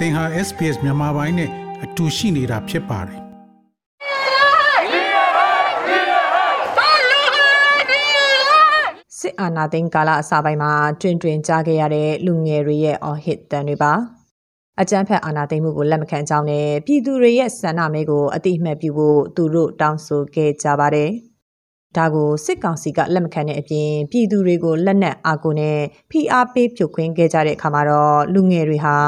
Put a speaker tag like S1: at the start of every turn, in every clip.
S1: သင်ဟာ SPS မြန်မာပိုင်းနဲ့အတူရှိနေတာဖြစ်ပါတယ်။
S2: စစ်အာဏာသိမ်းကာလအစပိုင်းမှာတွင်တွင်ကြားခဲ့ရတဲ့လူငယ်တွေရဲ့အော်ဟစ်တန်တွေပါအကြမ်းဖက်အာဏာသိမ်းမှုကိုလက်မခံကြောင်းနဲ့ပြည်သူတွေရဲ့ဆန္ဒမဲကိုအတိအမှတ်ပြုဖို့သူတို့တောင်းဆိုခဲ့ကြပါတယ်။ဒါကိုစစ်ကောင်စီကလက်မခံတဲ့အပြင်ပြည်သူတွေကိုလက်နက်အာကိုနဲ့ဖိအားပေးဖြုတ်ခွင်းခဲ့ကြတဲ့အခါမှာတော့လူငယ်တွေဟာ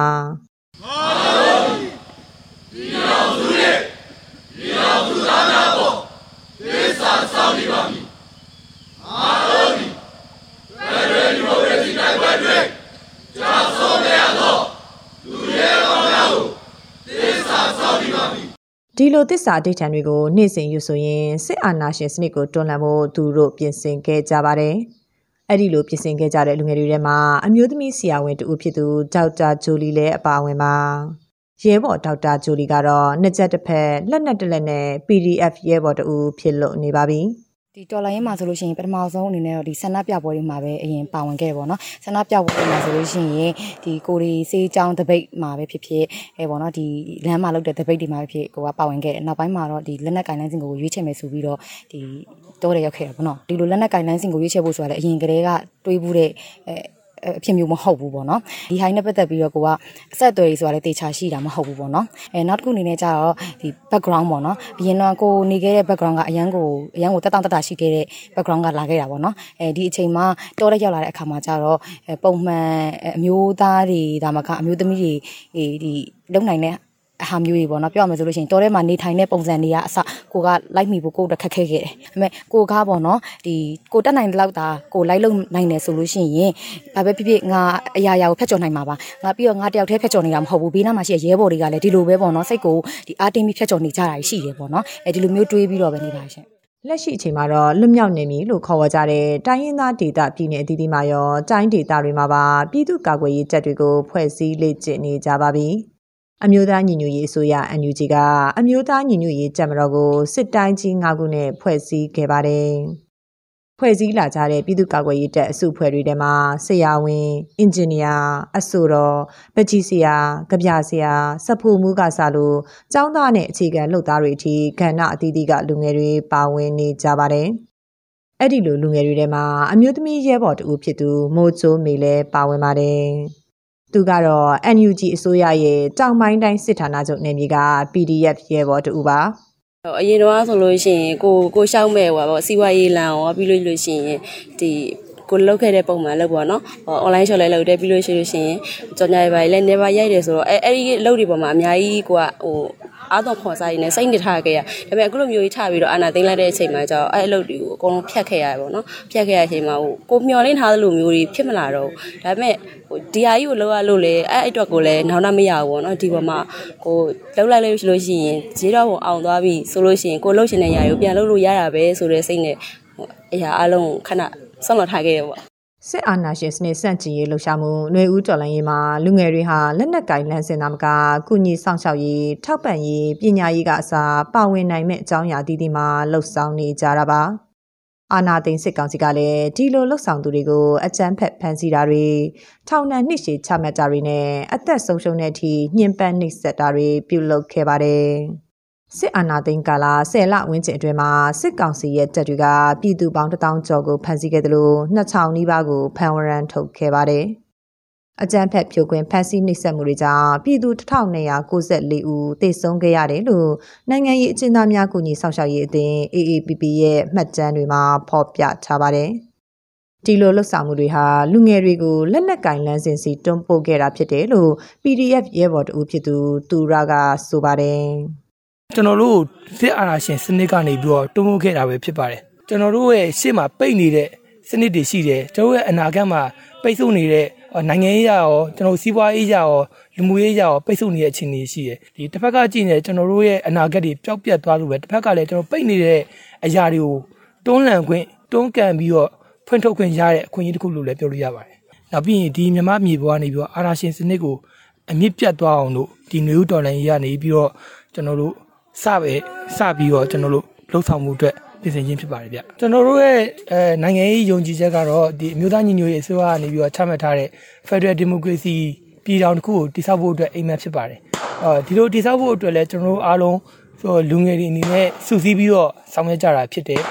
S2: ဒီလိုတစ္ဆာဒိဋ္ဌံတွေကိုနေ့စဉ်ယူဆိုရင်စစ်အာဏာရှင်စနစ်ကိုတွန်းလှန်ဖို့သူတို့ပြင်ဆင်ခဲ့ကြပါတယ်။ အဲ့ဒီလိုပြင်ဆင်ခဲ့ကြတဲ့လူငယ်တွေထဲမှာအမျိုးသမီးဆရာဝန်တူဖြစ်သူဒေါက်တာဂျိုလီလည်းအပါအဝင်ပါ။ရဲဘော်ဒေါက်တာဂျိုလီကတော့နှစ်ချက်တစ်ဖက်လက်နက်တစ်လက်နဲ့ PDF ရဲဘော်တူဖြစ်လို့နေပါပြီ။
S3: ဒီတော်လိုင်းမှာဆိုလို့ရှိရင်ပထမဆုံးအနေနဲ့တော့ဒီဆန္ဒပြပွဲတွေမှာပဲအရင်ပါဝင်ခဲ့တယ်ပေါ့နော်ဆန္ဒပြပွဲတွေမှာဆိုလို့ရှိရင်ဒီကိုရီစေးချောင်းတပိတ်မှာပဲဖြစ်ဖြစ်အဲပေါ့နော်ဒီလမ်းမှာလုပ်တဲ့တပိတ်တွေမှာပဲဖြစ်ကိုကပါဝင်ခဲ့တယ်နောက်ပိုင်းမှာတော့ဒီလက်နက်ကင်လိုင်းစင်ကိုရွေးချယ်မယ်ဆိုပြီးတော့ဒီတောတယ်ရောက်ခဲ့တယ်ပေါ့နော်ဒီလိုလက်နက်ကင်လိုင်းစင်ကိုရွေးချယ်ဖို့ဆိုတာလည်းအရင်ကတည်းကတွေးဘူးတဲ့အဲ အဖြစ်မျိုးမဟုတ်ဘူးပေါ့နော်ဒီဟိုင်းနဲ့ပတ်သက်ပြီးတော့ကိုကအဆက်အသွယ်ဆိုတာလည်းတေချာရှိတာမဟုတ်ဘူးပေါ့နော်အဲနောက်တစ်ခုအနေနဲ့ကျတော့ဒီ background ပေါ့နော်အရင်တော့ကိုနေခဲ့တဲ့ background ကအရန်ကိုအရန်ကိုတက်တောင့်တတာရှိခဲ့တဲ့ background ကလာခဲ့တာပေါ့နော်အဲဒီအချိန်မှာတောတဲ့ရောက်လာတဲ့အခါမှာကျတော့ပုံမှန်အမျိုးသားတွေဒါမှကအမျိုးသမီးတွေဒီလုံနိုင်တဲ့ အဟာမျိုးတွေပေါ့နော်ပြောရမယ်ဆိုလို့ရှိရင်တောထဲမှာနေထိုင်တဲ့ပုံစံတွေကအစကိုကလိုက်မိဖို့ကိုတက်ခက်ခဲခဲ့တယ်။ဒါပေမဲ့ကိုကားပေါ့နော်ဒီကိုတက်နိုင်တဲ့လောက်သာကိုလိုက်လုံနိုင်တယ်ဆိုလို့ရှိရင်ဘာပဲဖြစ်ဖြစ်ငါအရာရာကိုဖျက်ချော်နိုင်မှာပါ။ငါပြီးတော့ငါတယောက်တည်းဖျက်ချော်နေတာမဟုတ်ဘူး။ဘေးနားမှာရှိတဲ့ရဲဘော်တွေကလည်းဒီလိုပဲပေါ့နော်စိတ်ကိုဒီအာတင်းပြီးဖျက်ချော်နေကြတာရှိတယ်ပေါ့နော်။အဲဒီလိုမျိုးတွေးပြီးတော့ပဲနေပါရှင်။
S2: လက်ရှိအချိန်မှာတော့လွတ်မြောက်နေပြီလို့ခေါ်ဝေါ်ကြတဲ့တိုင်းရင်းသားဒေသပြည်နယ်အသီးသီးမှာရောတိုင်းဒေသတွေမှာပါပြည်သူ့ကာကွယ်ရေးတပ်တွေကိုဖွဲ့စည်းလေ့ကျင့်နေကြပါပြီ။ အမျိုးသားညီညွတ်ရေးအစိုးရ NUG ကအမျိုးသားညီညွတ်ရေးကြံမတော်ကိုစစ်တိုင်းကြီး၅ခုနဲ့ဖွဲ့စည်းခဲ့ပါတယ်။ဖွဲ့စည်းလာကြတဲ့ပြည်သူ့ကာကွယ်ရေးတပ်အစုဖွဲ့တွေထဲမှာဆရာဝန်၊အင်ဂျင်နီယာ၊အဆိုတော်၊ပကြီးဆရာ၊ကြပြဆရာ၊စဖို့မှုကစားလို့ကျောင်းသားနဲ့အခြေခံလုပ်သားတွေအထိကဏ္ဍအသီးသီးကလူငယ်တွေပါဝင်နေကြပါတယ်။အဲ့ဒီလိုလူငယ်တွေထဲမှာအမျိုးသမီးရဲဘော်တူဖြစ်သူမိုးချိုးမေလည်းပါဝင်ပါတယ်။ သူကတော့ NUG အစိုးရရဲ့တောင်ပိုင်းတိုင်းစစ်ဌာနချုပ်နယ်မြေက PDF ရဲဘော်တူပါ
S4: အရင်တော့ဆိုလို့ရှိရင်ကိုကိုရှောက်မဲ့ဟိုပါပေါ့စီးပွားရေးလမ်းရောပြီးလို့လို့ရှိရင်ဒီကိုလောက်ခဲ့တဲ့ပုံမှန်လောက်ပေါ့နော်။ online shop လည်းလုပ်တယ်ပြီးလို့ရှိလို့ရှိရင်ကြော်ညာတွေပါလည်း never ရိုက်တယ်ဆိုတော့အဲအဲ့ဒီအလုပ်တွေပေါ်မှာအများကြီးကိုကဟို အားတော့ခွန်စားရည်နဲ့စိတ်နေထားခဲ့ရဒါပေမဲ့အခုလိုမျိုးကြီးချပြီးတော့အာနာသိမ့်လိုက်တဲ့အချိန်မှာကျတော့အဲ့အလုပ်တွေကိုအကုန်လုံးဖြတ်ခဲ့ရတယ်ပေါ့နော်ဖြတ်ခဲ့ရတဲ့အချိန်မှာဟိုကိုမျောလင်းထားသလိုမျိုးတွေဖြစ်မလာတော့ဘူးဒါပေမဲ့ဟိုဒီဟာကြီးကိုလောက်ရလို့လေအဲ့အတွက်ကိုလည်းနောက်နောက်မရဘူးပေါ့နော်ဒီပေါ်မှာကိုလောက်လိုက်လို့ရှိလို့ရှိရင်ဈေးတော့ကိုအောင်သွားပြီဆိုလို့ရှိရင်ကိုလှုပ်ရှင်တဲ့ຢာကိုပြန်လှုပ်လို့ရတာပဲဆိုတဲ့စိတ်နဲ့အရာအလုံးခဏဆောင်းလာထားခဲ့ရပေါ့
S2: စစ်အာဏာရှင်စနစ်ဆန့်ကျင်ရေးလှုပ်ရှားမှုຫນွေဦးတော်လှန်ရေးမှာလူငယ်တွေဟာလက်နက်ကင်လန်းစင်သားမကကုညီဆောင်ရှောက်ရေးထောက်ပံ့ရေးပညာရေးကအစားပါဝင်နိုင်မဲ့အကြောင်းအရာတည်တည်မှာလှုပ်ဆောင်နေကြတာပါအာနာသိန်းစစ်ကောင်စီကလည်းဒီလိုလှုပ်ဆောင်သူတွေကိုအကြမ်းဖက်ဖမ်းဆီးတာတွေထောင်ဒဏ်နှစ်ရှည်ချမှတ်တာတွေနဲ့အသက်ဆုံးရှုံးတဲ့အထိညှဉ်းပန်းနှိပ်စက်တာတွေပြုလုပ်ခဲ့ပါတယ် စစ်အာဏာသိမ်းကာလ10လဝန်းကျင်အတွင်းမှာစစ်ကောင်စီရဲ့တပ်တွေကပြည်သူပေါင်း1000ကျော်ကိုဖမ်းဆီးခဲ့တယ်လို့2000နီးပါးကိုဖမ်းဝရမ်းထုတ်ခဲ့ပါတယ်။အကြမ်းဖက်ဖြိုခွင်းဖမ်းဆီးနှိပ်စက်မှုတွေကြောင့်ပြည်သူ1294ဦးသေဆုံးခဲ့ရတယ်လို့နိုင်ငံရေးအကျဉ်းသားများကူညီဆောင်ရှောက်ရေးအသင်း AAPP ရဲ့မှတ်တမ်းတွေမှာဖော်ပြထားပါတယ်။ဒီလိုလှုပ်ဆောင်မှုတွေဟာလူငယ်တွေကိုလက်နက်ကင်လန်းစင်စီတွန်းပို့ခဲ့တာဖြစ်တယ်လို့ PDF ရဲဘော်တူဖြစ်သူ သူရကဆိုပါတယ်။
S5: ကျွန်တော်တို့စစ်အာဏာရှင်စနစ်ကနေပြီးတော့တွန်းပို့ခဲ့တာပဲဖြစ်ပါတယ်ကျွန်တော်တို့ရဲ့ရှေ့မှာပိတ်နေတဲ့စနစ်တွေရှိတယ်ကျွန်တော်ရဲ့အနာဂတ်မှာပိတ်ဆို့နေတဲ့နိုင်ငံရေးရရောကျွန်တော်စီးပွားရေးရရောလူမှုရေးရရောပိတ်ဆို့နေတဲ့အခြေအနေရှိတယ်ဒီတစ်ဖက်ကကြည့်နေကျွန်တော်တို့ရဲ့အနာဂတ်တွေပျောက်ပြတ်သွားလို့ပဲတစ်ဖက်ကလည်းကျွန်တော်ပိတ်နေတဲ့အရာတွေကိုတွန်းလှန်ခွင့်တွန်းကန်ပြီးတော့ဖွင့်ထုတ်ခွင့်ရတဲ့အခွင့်အရေးတစ်ခုလို့လည်းပြောလို့ရပါတယ်နောက်ပြီးရင်ဒီမြမမြေပေါ်ကနေပြီးတော့အာဏာရှင်စနစ်ကိုအမြင့်ပြတ်သွားအောင်လို့ဒီနယူးဒေါ်လာကြီးကနေပြီးတော့ကျွန်တော်တို့ စပဲစပြီးတော့ကျွန်တော်တို့လှုပ်ဆောင်မှုအတွက်ပြင်ဆင်ခြင်းဖြစ်ပါတယ်ဗျကျွန်တော်တို့ရဲ့အဲနိုင်ငံရေးယုံကြည်ချက်ကတော့ဒီအမျိုးသားညီညွတ်ရေးအစိုးရကနေပြီးတော့ချမှတ်ထားတဲ့ Federal Democracy ပြည်ထောင်တစ်ခုကိုတိစောက်ဖို့အတွက်အိမ်မက်ဖြစ်ပါတယ်အော်ဒီလိုတိစောက်ဖို့အတွက်လည်းကျွန်တော်တို့အားလုံးဟိုလူငယ်တွေအနေနဲ့စုစည်းပြီးတော့ဆောင်ရွက်ကြတာဖြစ်တယ်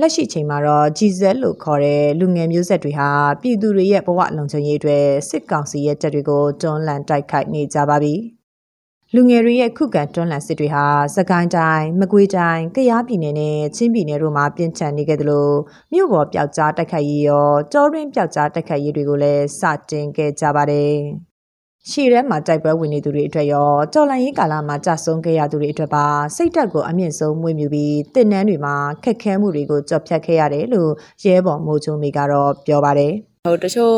S2: လက်ရှိချိန်မှာတော့ GZ လို့ခေါ်တဲ့လူငယ်မျိုးဆက်တွေဟာပြည်သူတွေရဲ့ဘဝလုံခြုံရေးအတွက်စစ်ကောင်စီရဲ့တပ်တွေကိုတွန်းလှန်တိုက်ခိုက်နေကြပါပြီ။လူငယ်တွေရဲ့ခုခံတွန်းလှန်စစ်တွေဟာစကိုင်းတိုင်း၊မကွေးတိုင်း၊ကယားပြည်နယ်နဲ့ချင်းပြည်နယ်တို့မှာပြင်းထန်နေကြသလိုမြို့ပေါ်ပျောက်ကြားတိုက်ခိုက်ရေးရောကြောရင်းပျောက်ကြားတိုက်ခိုက်ရေးတွေကိုလည်းစတင်ခဲ့ကြပါတယ်။ ရှေ့ထဲမှာတိုက်ပွဲဝင်နေသူတွေအတွက်ရောကြော်လန်ရေးကာလမှာကြာဆုံးခဲ့ရသူတွေအတွက်ပါစိတ်တက်ကိုအမြင့်ဆုံးမွေးမြူပြီးတင်နန်းတွေမှာခက်ခဲမှုတွေကိုကြော်ဖြတ်ခဲ့ရတယ်လို့ရဲဘော်မိုးချုံမီကတော့ပြောပါတယ်
S4: ဟိုတချို့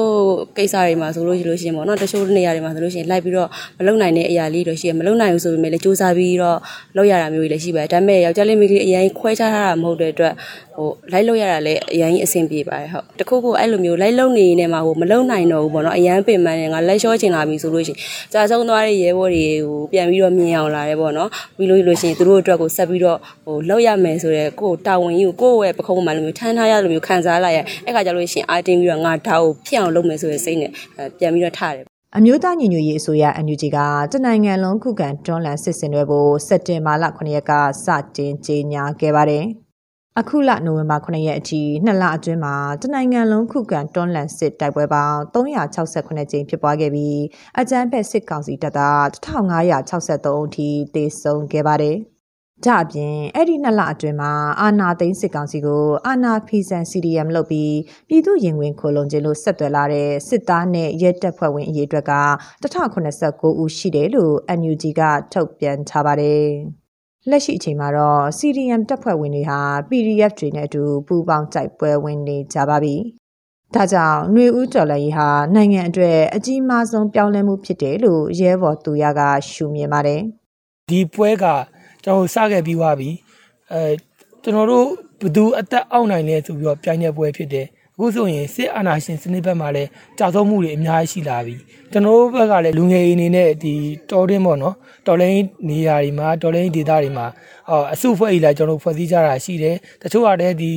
S4: ကိစ္စတွေမှာဆိုလို့ရှိလို့ရှိရင်ပေါ့နော်တချို့နေရာတွေမှာဆိုလို့ရှိရင်လိုက်ပြီးတော့မလုံနိုင်တဲ့အရာလေးတွေရှိရမလုံနိုင်ဘူးဆိုပေမဲ့လည်းစူးစမ်းပြီးတော့လောက်ရတာမျိုးတွေလည်းရှိပါတယ်ဒါပေမဲ့ယောက်ျားလေးမိန်းကလေးအရင်ခွဲခြားထားတာမဟုတ်တဲ့အတွက်ဟိုလိုက်လို့ရတာလည်းအရင်အဆင်ပြေပါတယ်ဟုတ်တခုခုအဲ့လိုမျိုးလိုက်လုံနေနေမှာဟိုမလုံနိုင်တော့ဘူးပေါ့နော်အရင်ပင်ပန်းနေငါလိုက်လျှောချင်လာပြီဆိုလို့ရှိရင်ကြာဆုံးသွားတဲ့ရဲဘော်တွေကိုပြန်ပြီးတော့မြင်အောင်လာတယ်ပေါ့နော်ပြီးလို့လို့ရှိရင်သူတို့အတွက်ကိုဆက်ပြီးတော့ဟိုလောက်ရမယ်ဆိုတော့ကိုယ်တာဝန်ကြီးကိုကိုယ့်ရဲ့ပခုံးမှာလိုမျိုးထမ်းထားရလိုမျိုးခံစားလိုက်ရအဲ့ခါကျလို့ရှိရင်အာတင်ပြီးတော့ငါဒါကိုဖြစ်အောင်လုပ်မယ်ဆိုတဲ့စိတ်နဲ့ပြန်ပြီးတော့ထားတယ်
S2: အမျိုးသားညီညွတ်ရေးအစိုးရ NUG ကတနိုင်ငံလုံးခုခံတွန်းလှန်စစ်ဆင်တွေဖို့စက်တင်ဘာလ9ရက်ကစတင်ကြေညာခဲ့ပါတယ်။အခုလနိုဝင်ဘာ9ရက်အထိနှစ်လအတွင်းမှာတနိုင်ငံလုံးခုခံတွန်းလှန်စစ်တိုက်ပွဲပေါင်း368ကြိမ်ဖြစ်ပွားခဲ့ပြီးအကြမ်းဖက်စစ်ကောင်စီတပ်သား1563ဦးထိသေဆုံးခဲ့ပါတယ်။ ကြအပြင်အဲ့ဒီနှစ်လအတွင်းမှာအာနာသိန်းစစ်ကောင်စီကိုအာနာဖီဆန် CDM လုပ်ပြီးပြည်သူရင်ဝင်ခိုလုံခြင်းလို့ဆက်သွယ်လာတဲ့စစ်သားနဲ့ရဲတပ်ဖွဲ့ဝင်အရေးအတွက်က1089ဦးရှိတယ်လို့ NUG ကထုတ်ပြန်ထားပါတယ်။လက်ရှိအချိန်မှာတော့ CDM တပ်ဖွဲ့ဝင်တွေဟာ PDF တွေနဲ့အတူပူးပေါင်းတိုက်ပွဲဝင်နေကြပါပြီ။ဒါကြောင့်ຫນွေဦးတော်လည်းဟာနိုင်ငံအတွက်အကြီးမားဆုံးပြောင်းလဲမှုဖြစ်တယ်လို့ရဲဘော်သူရကရှုမြင်ပါတယ်။
S5: ဒီပွဲက ကျွန်တော်တို့စခဲ့ပြီးသွားပြီအဲကျွန်တော်တို့ဘယ်သူအသက်အောက်နိုင်လဲဆိုပြီးတော့ပြိုင်တဲ့ပွဲဖြစ်တယ်အခုဆိုရင်စစ်အာဏာရှင်စနစ်ဘက်မှာလည်းကြာဆုံးမှုတွေအများကြီးရှိလာပြီကျွန်တော်တို့ဘက်ကလည်းလူငယ်အနေနဲ့ဒီတော်တင်းပေါ့နော်တော်လိုင်းနေရာတွေမှာတော်လိုင်းဒေသတွေမှာအော်အစုဖွဲ့ကြီးလာကျွန်တော်တို့ဖွဲ့စည်းကြတာရှိတယ်တချို့ကလည်းဒီ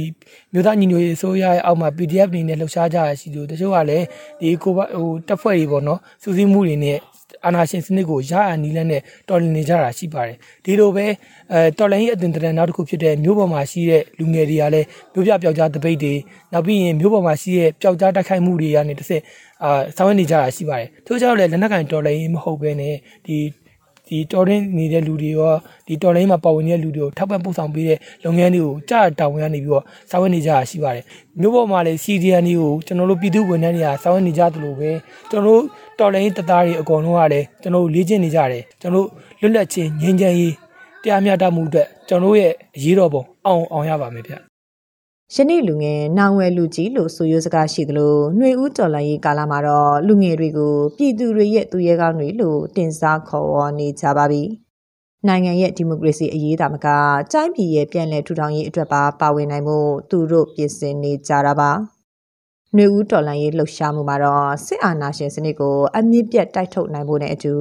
S5: မြို့သားညီညွတ်ရေးအစိုးရရဲ့အောက်မှာ PDF နေနဲ့လှုပ်ရှားကြတာရှိတယ်တချို့ကလည်းဒီကိုဟိုတပ်ဖွဲ့တွေပေါ့နော်စုစည်းမှုတွေနဲ့ အာနာရှင်စနစ်ကိုရအနီးလန်းနဲ့တော်လှန်နေကြတာရှိပါတယ်ဒီလိုပဲအဲတော်လှန်ရေးအသွင်တရံနောက်တစ်ခုဖြစ်တဲ့မြို့ပေါ်မှာရှိတဲ့လူငယ်တွေကလည်းမြို့ပြပျောက်ကြားတပိတ်တွေနောက်ပြီးရင်မြို့ပေါ်မှာရှိတဲ့ပျောက်ကြားတိုက်ခိုက်မှုတွေကနေတစ်ဆင့်အာဆောင်ရွက်နေကြတာရှိပါတယ်ထို့ကြောင့်လည်းလက်နက်ကင်တော်လှန်ရေးမဟုတ်ဘဲနဲ့ဒီ ဒီတော်ရင်းနေတဲ့လူတွေရောဒီတော်လိုင်းမှာပါဝင်နေတဲ့လူတွေကိုထောက်ပံ့ပို့ဆောင်ပေးတဲ့လုပ်ငန်းတွေကိုကြားတောင်းရနေပြီးတော့ဆောင်ရွက်နေကြတာရှိပါတယ်မြို့ပေါ်မှာလည်း CDN တွေကိုကျွန်တော်တို့ပြည်သူဝန်ထမ်းတွေကဆောင်ရွက်နေကြသလိုပဲကျွန်တော်တို့တော်လိုင်းတပ်သားတွေအကုန်လုံးကလည်းကျွန်တော်တို့လေ့ကျင့်နေကြတယ်ကျွန်တော်တို့လွတ်လပ်ခြင်းငြိမ်းချမ်းရေးတရားမျှတမှုအတွက်ကျွန်တော်တို့ရဲ့အရေးတော်ပုံအောင်အောင်ရပါမယ်ဗျ
S2: ယနေ့လူငယ်နောင်ဝယ်လူကြီးလို့ဆိုရိုးစကားရှိသလိုຫນွေဦးတော်လိုင်းရေးကာလမှာတော့ လူငယ်တွေကို ပြည်သူတွေရဲ့သူရဲကောင်းတွေလို့တင်စားခေါ်ဝေါ်နေကြပါပြီ။နိုင်ငံရဲ့ဒီမိုကရေစီအရေးတာမကတိုင်းပြည်ရဲ့ပြည်လည်ထူထောင်ရေးအတွက်ပါပါဝင်နိုင်မှုသူတို့ပြင်ဆင်နေကြတာပါ။ ຫນွေဦးတော်လိုင်းရေးလှုပ်ရှားမှုမှာတော့စစ်အာဏာရှင်စနစ်ကိုအမြင့်ပြတ်တိုက်ထုတ်နိုင်ဖို့နဲ့အတူ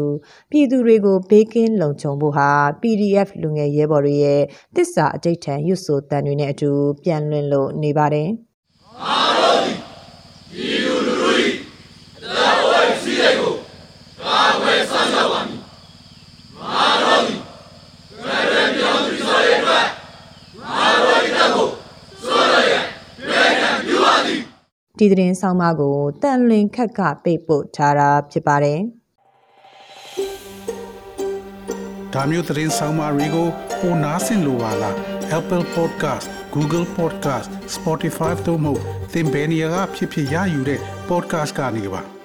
S2: ပြည်သူတွေကိုဘေးကင်းလုံခြုံဖို့ဟာ PDF လူငယ်ရဲဘော်တွေရဲ့တစ္ဆာအဋိဋ္ဌံရွတ်ဆိုတန်တွေနဲ့အတူပြန်လွင်လို့နေပါတယ်။ ဒီသတင်းဆောင်မကိုတန်လွင်ခက်ကပိတ်ပို့ထားတာဖြစ်ပါတယ်။
S1: ဒါမျိုးသတင်းဆောင်မတွေကိုပိုနားဆင်လိုပါလား Apple Podcast Google Podcast Spotify တို့မှာသင်ပင်ရာဖြစ်ဖြစ်ရယူတဲ့ podcast ကနေပါ